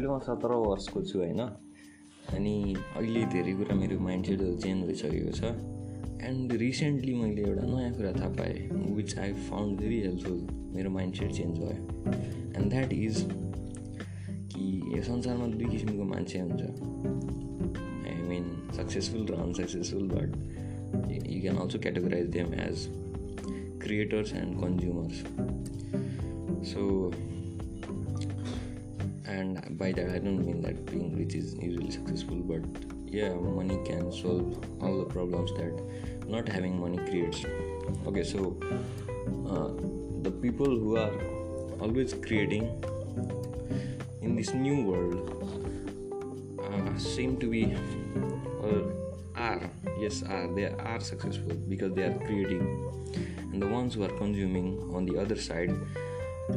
सत्र वर्षको छु होइन। अनि अहिले धेरै कुरा मेरो माइन्डसेटहरू चेन्ज भइसकेको छ। एन्ड रिसेन्टली मैले एउटा नयाँ कुरा थाहा पाएँ which I found very helpful मेरो माइन्डसेट चेन्ज भयो। एन्ड द्याट इज कि यो संसारमा दुई किसिमको मान्छे हुन्छ। I mean successful raw unsuccessful but you can also categorize them as creators and consumers so and by that i don't mean that being rich is usually successful but yeah money can solve all the problems that not having money creates. Okay so uh, the people who are always creating in this new world uh, seem to be or are yes are they are successful because they are creating. And the ones who are consuming on the other side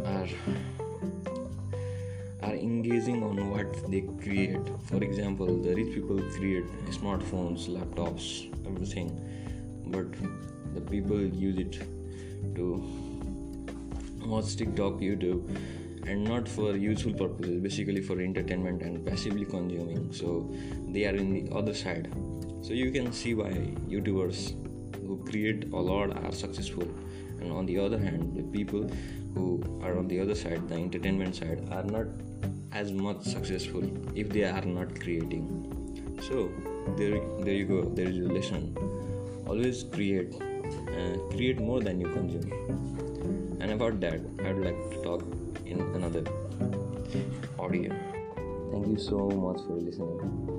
are are engaging on what they create. For example, the rich people create smartphones, laptops, everything, but the people use it to watch TikTok, YouTube, and not for useful purposes, basically for entertainment and passively consuming. So they are in the other side. So you can see why YouTubers who create a lot are successful, and on the other hand, the people who are on the other side, the entertainment side, are not as much successful if they are not creating. So there, there you go there is a lesson. Always create uh, create more than you consume. And about that i'd like to talk in another audio. Thank you so much for listening